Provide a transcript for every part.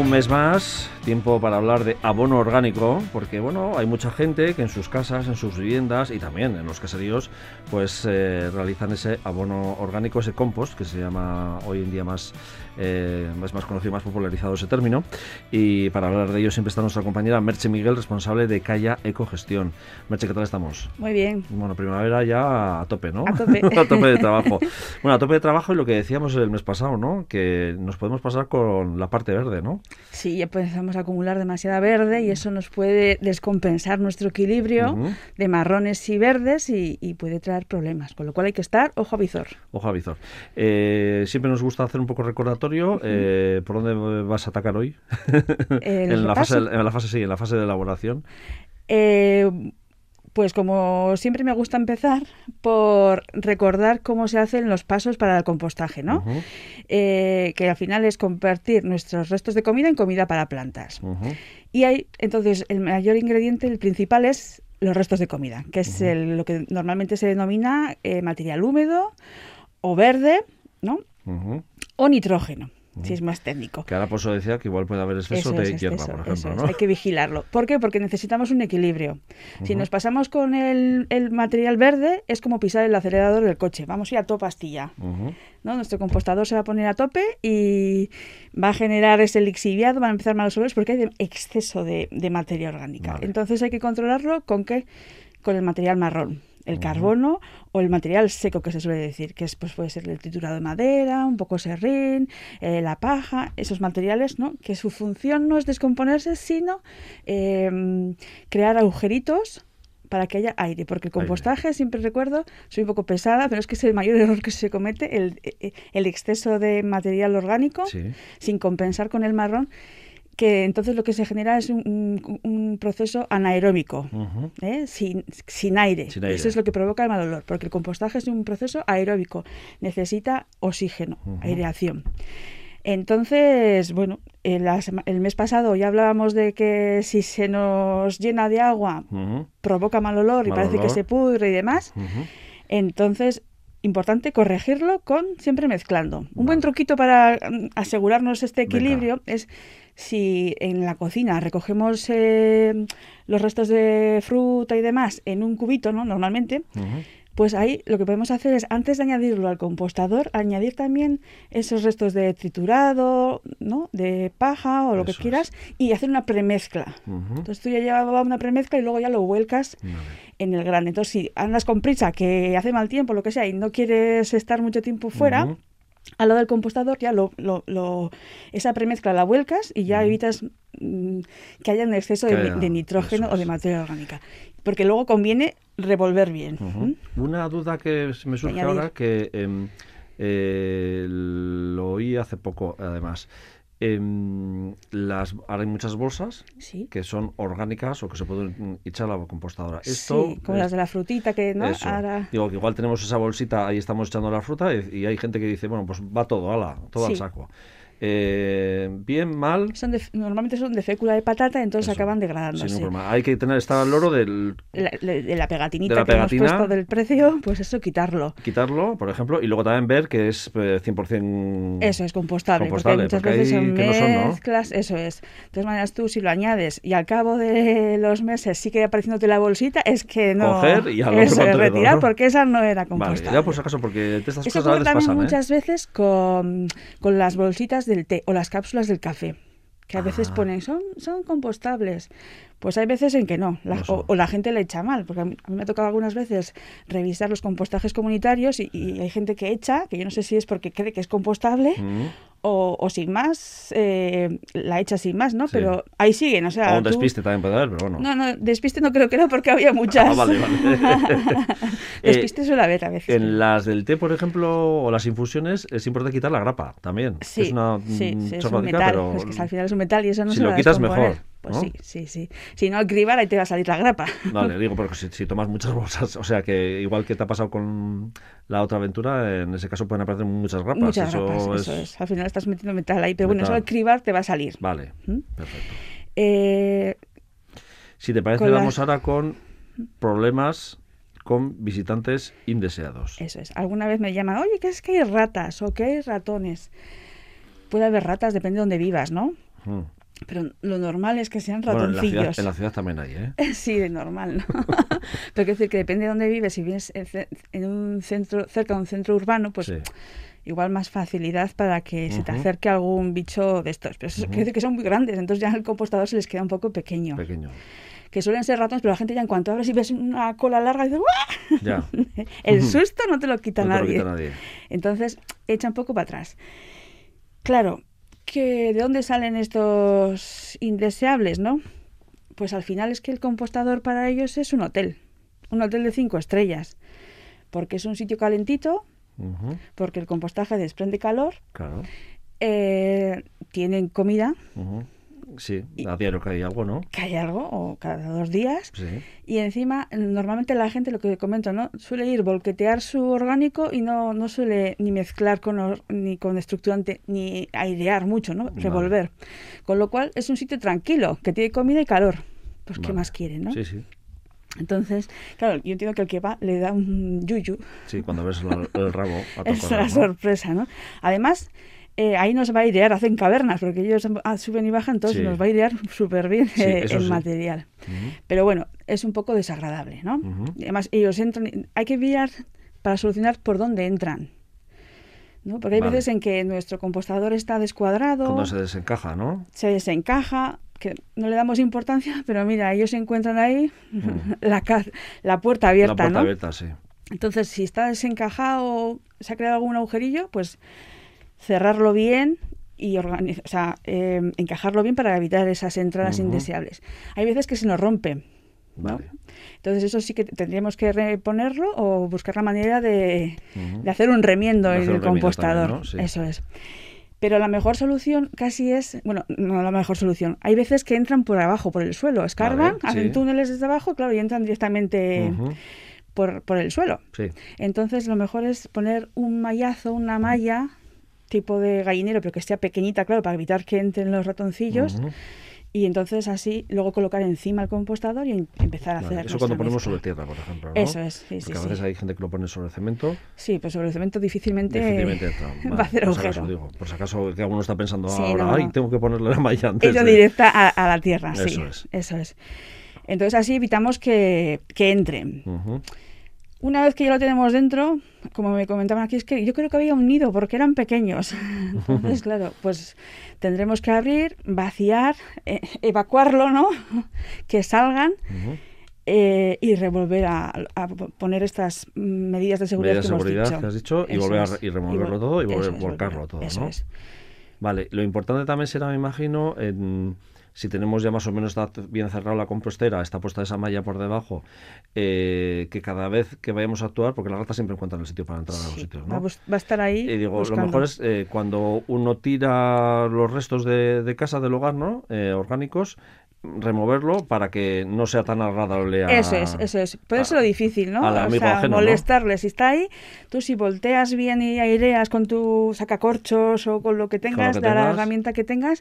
Un mes más, tiempo para hablar de abono orgánico, porque bueno, hay mucha gente que en sus casas, en sus viviendas y también en los caseríos, pues eh, realizan ese abono orgánico, ese compost, que se llama hoy en día más, eh, es más conocido, más popularizado ese término. Y para hablar de ello siempre está nuestra compañera Merche Miguel, responsable de Calla Ecogestión. Merche, ¿qué tal estamos? Muy bien. Bueno, primavera ya a tope, ¿no? A tope. a tope de trabajo. Bueno, a tope de trabajo y lo que decíamos el mes pasado, ¿no? Que nos podemos pasar con la parte verde, ¿no? Sí, ya empezamos a acumular demasiada verde y eso nos puede descompensar nuestro equilibrio de marrones y verdes y, puede traer problemas, con lo cual hay que estar ojo a visor. Ojo a visor. Eh, siempre nos gusta hacer un poco recordatorio. Eh, ¿Por dónde vas a atacar hoy? en, la fase, en la fase, sí, en la fase de elaboración. Eh, pues como siempre me gusta empezar por recordar cómo se hacen los pasos para el compostaje, ¿no? Eh, que al final es convertir nuestros restos de comida en comida para plantas. Y hay, entonces, el mayor ingrediente, el principal es los restos de comida, que es lo que normalmente se denomina eh, material húmedo o verde, ¿no? O nitrógeno si es más técnico. Que ahora por eso decía que igual puede haber exceso de hierba, por ejemplo. Hay que vigilarlo. ¿Por qué? Porque necesitamos un equilibrio. Si nos pasamos con el, material verde, es como pisar el acelerador del coche. Vamos a ir a tope pastilla. ¿no? Nuestro compostador se va a poner a tope y va a generar ese lixiviado, van a empezar malos olores porque hay exceso de, materia orgánica. Entonces hay que controlarlo con qué? Con el material marrón el carbono o el material seco que se suele decir, que es, pues puede ser el triturado de madera, un poco serrín, eh, la paja, esos materiales, ¿no? Que su función no es descomponerse, sino em, crear agujeritos para que haya aire, porque el compostaje, siempre recuerdo, soy un poco pesada, pero es que es el mayor error que se comete, el, eh, el exceso de material orgánico, sin compensar con el marrón, que entonces lo que se genera es un, proceso anaeróbico, ¿eh? sin, aire. Eso es lo que provoca el mal olor, porque el compostaje es un proceso aeróbico, necesita oxígeno, aireación. Entonces, bueno, el, el, mes pasado ya hablábamos de que si se nos llena de agua provoca mal olor y parece que se pudre y demás. Entonces, importante corregirlo con siempre mezclando. Un buen truquito para mm, asegurarnos este equilibrio es si en la cocina recogemos eh, los restos de fruta y demás en un cubito, ¿no? Normalmente, pues ahí lo que podemos hacer es, antes de añadirlo al compostador, añadir también esos restos de triturado, ¿no? De paja o lo que quieras, y hacer una premezcla. Entonces tú ya llevas una premezcla y luego ya lo vuelcas en el grande. Entonces, si andas con prisa, que hace mal tiempo, lo que sea, y no quieres estar mucho tiempo fuera, al lado del compostador ya lo, lo, esa premezcla la vuelcas y ya evitas mm, que haya un exceso de, nitrógeno o de materia orgánica. Porque luego conviene revolver bien. Una duda que me surge ahora, que em, eh, lo oí hace poco además. Em, las, ahora hay muchas bolsas que son orgánicas o que se pueden echar a la compostadora. Esto sí, como las de la frutita que no. Digo que igual tenemos esa bolsita, ahí estamos echando la fruta y, hay gente que dice, bueno, pues va todo, ala, todo al saco. Eh, bien, mal. Son normalmente son de fécula de patata, entonces acaban degradándose. Hay que tener, estar al loro del, de la pegatinita que hemos puesto del precio, pues eso, quitarlo. Quitarlo, por ejemplo, y luego también ver que es 100% eh, Eso es compostable, porque muchas veces son mezclas, eso es. De todas maneras, tú si lo añades y al cabo de los meses sigue apareciéndote la bolsita, es que no... Coger y a eso es retirar, porque esa no era compostable. Vale, ya por si acaso, porque estas eso cosas a también pasan, ¿eh? muchas veces con, con las bolsitas del té o las cápsulas del café, que a veces ah. ponen, son, son compostables. Pues hay veces en que no, o, la gente le echa mal, porque a mí, me ha tocado algunas veces revisar los compostajes comunitarios y, hay gente que echa, que yo no sé si es porque cree que es compostable mm. O, sin más, eh, la echa sin más, ¿no? Pero ahí siguen, o sea... O un despiste también puede haber, pero bueno. No, no, despiste no creo que no, porque había muchas. Ah, vale, vale. despiste suele haber a veces. En las del té, por ejemplo, o las infusiones, es importante quitar la grapa también. Sí, es una sí, sí es un metal, pero... es que al final es un metal y eso no si se lo quitas mejor. Pues sí, sí, sí. Si no, cribar ahí te va a salir la grapa. Vale, digo, porque si, tomas muchas bolsas, o sea que igual que te ha pasado con la otra aventura, en ese caso pueden aparecer muchas grapas. Muchas eso grapas, es... eso es. Al final estás metiendo metal ahí, pero bueno, eso al cribar te va a salir. Vale, ¿Mm? perfecto. Eh, si te parece, vamos ahora con problemas con visitantes indeseados. Eso es. Alguna vez me llaman, oye, ¿qué es que hay ratas o que hay ratones? Puede haber ratas, depende de dónde vivas, ¿no? Mm. Pero lo normal es que sean Bueno, en la, ratoncillos. ciudad, en la ciudad también hay, ¿eh? Sí, de normal, ¿no? Pero quiero decir que depende de dónde vives. Si vives en un centro, cerca de un centro urbano, pues sí. igual más facilidad para que se te acerque algún bicho de estos. Pero eso quiere decir que son muy grandes, entonces ya el compostador se les queda un poco pequeño. Pequeño. Que suelen ser ratones, pero la gente ya en cuanto abres y ves una cola larga, dice ¡guau! Ya. El susto no te lo quita no lo quita nadie. Entonces, echa un poco para atrás. Claro, que ¿de dónde salen estos indeseables, no? Pues al final es que el compostador para ellos es un hotel, un hotel de cinco estrellas, porque es un sitio calentito, porque el compostaje desprende calor, Claro. eh, tienen comida. Sí, a diario que hay algo, ¿no? que hay algo, o cada dos días, Sí. y encima normalmente la gente, lo que comento, ¿no? Suele ir volquetear su orgánico y no, no suele ni mezclar con or- ni con estructurante, ni airear mucho, ¿no? Vale. Revolver. Con lo cual es un sitio tranquilo, que tiene comida y calor. Pues qué Vale. más quieren, ¿no? Sí, sí. Entonces, claro, yo entiendo que el que va le da un yuyu. Sí, cuando ves el, el rabo a Es ¿no? sorpresa, ¿no? Además, eh, ahí nos va a airear, hacen cavernas, porque ellos ah, suben y bajan, entonces Sí. nos va a airear súper bien Sí, eh, el sí. material. Pero bueno, es un poco desagradable, ¿no? Además, ellos entran, hay que mirar para solucionar por dónde entran. ¿no? Porque hay Vale. veces en que nuestro compostador está descuadrado, Cuando se desencaja, ¿no? se desencaja, que no le damos importancia, pero mira, ellos se encuentran ahí la, puerta abierta, la puerta ¿no? abierta, sí. Entonces, si está desencajado, se ha creado algún agujerillo, pues cerrarlo bien y o sea, eh, encajarlo bien para evitar esas entradas indeseables. Hay veces que se nos rompe. Entonces eso sí que tendríamos que reponerlo o buscar la manera de, hacer un remiendo en el compostador. también, ¿no? Sí. Eso es. Pero la mejor solución casi es, bueno, no la mejor solución. Hay veces que entran por abajo, por el suelo, escarban, hacen sí. túneles desde abajo, claro, y entran directamente por, por el suelo. Sí. Entonces lo mejor es poner un mallazo, una malla tipo de gallinero, pero que sea pequeñita, claro, para evitar que entren los ratoncillos. Ujú. Y entonces así luego colocar encima el compostador y em- empezar a Vale, hacer. Eso cuando ponemos mezcla. sobre tierra, por ejemplo. ¿no? Eso es, sí, sí, Porque a sí. veces hay gente que lo pone sobre cemento. Sí, pues sobre el cemento difícilmente, Difícilmente entra. va Vale, a hacer por si acaso, digo, por si acaso que alguno está pensando Sí, ahora, no, ay, no. tengo que ponerle la malla antes. Ella de-". directa a, a la tierra, sí. Eso es. Eso es. Entonces así evitamos que, que entren. Ujú. Una vez que ya lo tenemos dentro, como me comentaban aquí, es que yo creo que había un nido porque eran pequeños. Entonces, claro, pues tendremos que abrir, vaciar, eh, evacuarlo, ¿no? que salgan eh, y revolver a, a poner estas medidas de seguridad Medidas de que hemos seguridad dicho. que has dicho y Eso volver a y removerlo todo y volver- es, volcarlo todo, ¿no? es. Vale, lo importante también será, me imagino, en- si tenemos ya más o menos bien cerrado la compostera, está puesta esa malla por debajo, eh, que cada vez que vayamos a actuar, porque la rata siempre encuentra el sitio para entrar a los sitios, va, a ¿no? va a estar ahí. Y digo, buscando. lo mejor es eh, cuando uno tira los restos de, de casa, del hogar, ¿no? Eh, orgánicos, removerlo para que no sea tan agradable a... Eso es, eso es. Puede ser lo difícil, ¿no? o sea, ajeno, ¿no? molestarle. Si está ahí, tú si volteas bien y aireas con tu sacacorchos o con lo que tengas, que de la tengas. herramienta que tengas,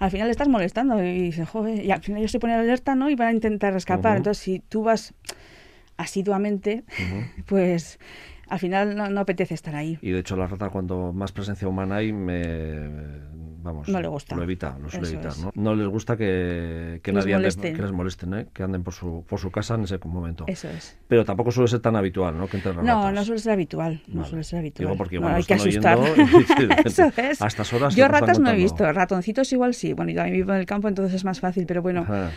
al final le estás molestando y dices, joder, y al final ellos se ponen alerta, ¿no? Y van a intentar escapar. Ujú. Entonces, si tú vas asiduamente, Ujú. pues al final no, no apetece estar ahí. Y de hecho la rata cuando más presencia humana hay, me, vamos, No le gusta. Lo evita, lo suele Eso evitar. ¿no? No les gusta que, que nadie ande- que les molesten, ¿eh? que anden por su, por su casa en ese momento. Eso es. Pero tampoco suele ser tan habitual, ¿no? Que entren No, ratas. no suele ser habitual. No Vale. suele ser habitual. Digo, porque No, hay que asustar. Eso es. A estas horas Yo ratas no he visto, ratoncitos igual sí. Bueno, yo también vivo en el campo, entonces es más fácil, pero bueno. Ajá.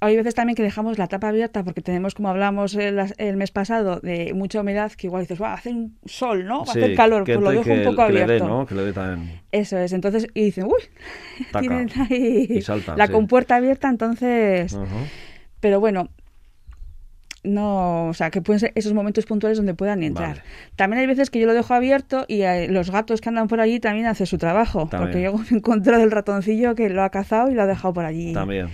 Hay veces también que dejamos la tapa abierta porque tenemos, como hablamos el, el mes pasado, de mucha humedad, que igual dices, va a hacer un sol, ¿no? Va a Sí, hacer calor, pues lo entre dejo un poco que le abierto. dé, ¿no? Que le dé también. Eso es, entonces, y dicen, uy, Taca. tienen ahí Y saltan, la sí. compuerta abierta, entonces... Pero bueno, no, o sea, que pueden ser esos momentos puntuales donde puedan entrar. Vale. También hay veces que yo lo dejo abierto y eh, los gatos que andan por allí también hacen su trabajo. También. Porque yo me he encontrado el ratoncillo que lo ha cazado y lo ha dejado por allí. También.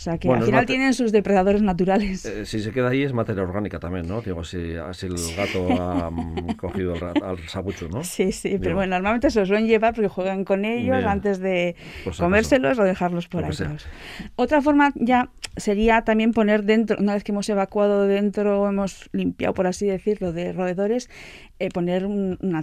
O sea, que Bueno, al final tienen sus depredadores naturales. Eh, si se queda ahí es materia orgánica también, ¿no? Digo, si, el gato ha mm, cogido ra- al sabucho, ¿no? Sí, sí, pero bueno, normalmente se los suelen llevar porque juegan con ellos Bien. antes de si comérselos o dejarlos por ahí. Otra forma ya sería también poner dentro, una vez que hemos evacuado dentro, hemos limpiado, por así decirlo, de roedores, eh, poner un- una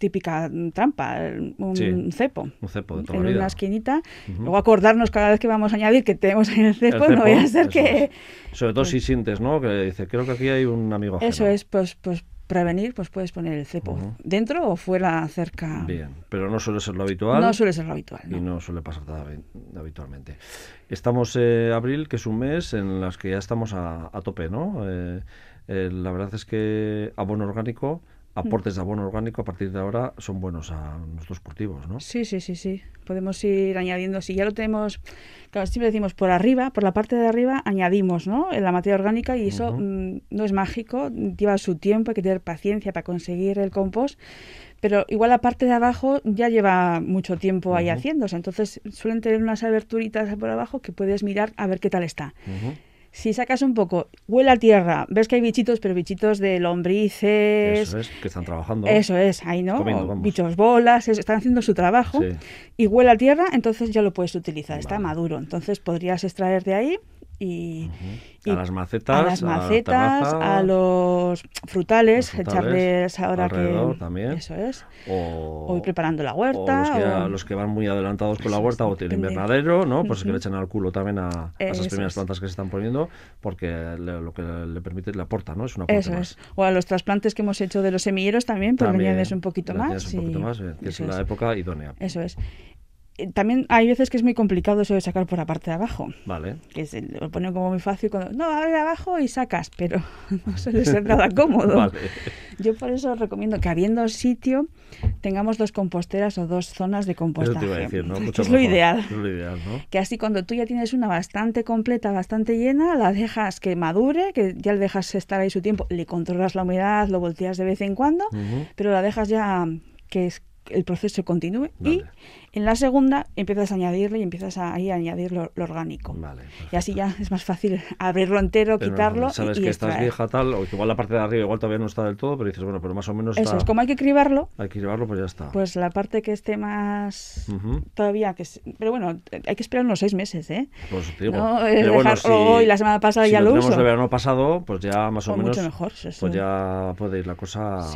típica trampa, un cepo. Un cepo de En una esquinita. Luego acordarnos cada vez que vamos a añadir que tenemos en el cepo, no voy a ser que... Sobre todo si sientes, ¿no? Que dice, creo que aquí hay un amigo ajeno. Eso es, pues, pues prevenir, pues puedes poner el cepo dentro o fuera, cerca. Bien, pero no suele ser lo habitual. No suele ser lo habitual. Y no suele pasar habitualmente. Estamos eh, abril, que es un mes en las que ya estamos a, tope, ¿no? Eh, eh, la verdad es que abono orgánico aportes de abono orgánico a partir de ahora son buenos a nuestros cultivos, ¿no? Sí, sí, sí, sí. Podemos ir añadiendo, si ya lo tenemos, claro, siempre decimos por arriba, por la parte de arriba añadimos, ¿no? En la materia orgánica y eso mm, no es mágico, lleva su tiempo, hay que tener paciencia para conseguir el compost, pero igual la parte de abajo ya lleva mucho tiempo ahí haciéndose, entonces suelen tener unas aberturitas por abajo que puedes mirar a ver qué tal está si sacas un poco, huele a tierra, ves que hay bichitos, pero bichitos de lombrices. Eso es, que están trabajando. Eso es, ahí no. bichos bolas, están haciendo su trabajo. Y huele a tierra, entonces ya lo puedes utilizar, está maduro. Entonces podrías extraer de ahí y, a las macetas, a las macetas, a, los frutales, echarles ahora que también. eso es. O, ir preparando la huerta. O los, que, van muy adelantados con la huerta o tienen invernadero, ¿no? Pues que le echen al culo también a, esas primeras plantas que se están poniendo, porque lo que le permite le aporta, ¿no? Es una Eso es. O a los trasplantes que hemos hecho de los semilleros también, pues también, le añades un poquito más. Un poquito más, que es la época idónea. Eso es también hay veces que es muy complicado eso de sacar por la parte de abajo. Vale. Que se lo ponen como muy fácil cuando, no, abre abajo y sacas, pero no suele ser nada cómodo. Vale. Yo por eso recomiendo que habiendo sitio tengamos dos composteras o dos zonas de compostaje. Eso te decir, ¿no? que es lo ideal. Es lo ideal ¿no? Que así cuando tú ya tienes una bastante completa, bastante llena, la dejas que madure, que ya le dejas estar ahí su tiempo, le controlas la humedad, lo volteas de vez en cuando, pero la dejas ya que el proceso continúe y en la segunda empiezas a añadirle y empiezas a, ahí a añadir lo, orgánico. y así ya es más fácil abrirlo entero, quitarlo. sabes y, que estás vieja tal, o igual la parte de arriba igual todavía no está del todo, pero dices, bueno, pero más o menos Eso es, como hay que cribarlo. Hay que cribarlo, pues ya está. Pues la parte que esté más todavía, que pero bueno, hay que esperar unos seis meses, ¿eh? Pues digo. No, hoy, la semana pasada ya lo, lo uso. de verano pasado, pues ya más o, menos. Mucho mejor, Pues ya puede ir la cosa.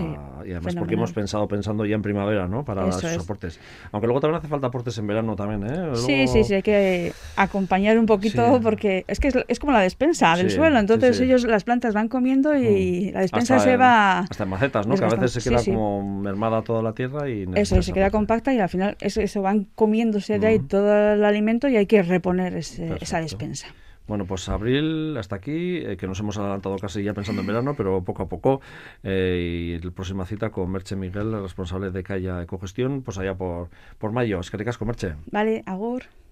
y además porque hemos pensado pensando ya en primavera, ¿no? Para esos aportes. Aunque luego también hace falta aportes en verano también, ¿eh? Sí, sí, sí, hay que acompañar un poquito porque es que es, como la despensa del suelo, entonces ellos, las plantas van comiendo y mm. la despensa se va... hasta en macetas, ¿no? Que a veces se queda como mermada toda la tierra y... Eso, se queda compacta y al final eso, eso van comiéndose de ahí mm. todo el alimento y hay que reponer esa despensa. Bueno, pues abril hasta aquí, eh, que nos hemos adelantado casi ya pensando en verano, pero poco a poco. Eh, y la próxima cita con Merche Miguel, responsable de Calla Ecogestión, pues allá por, por mayo. Es que con Merche. Vale, agur.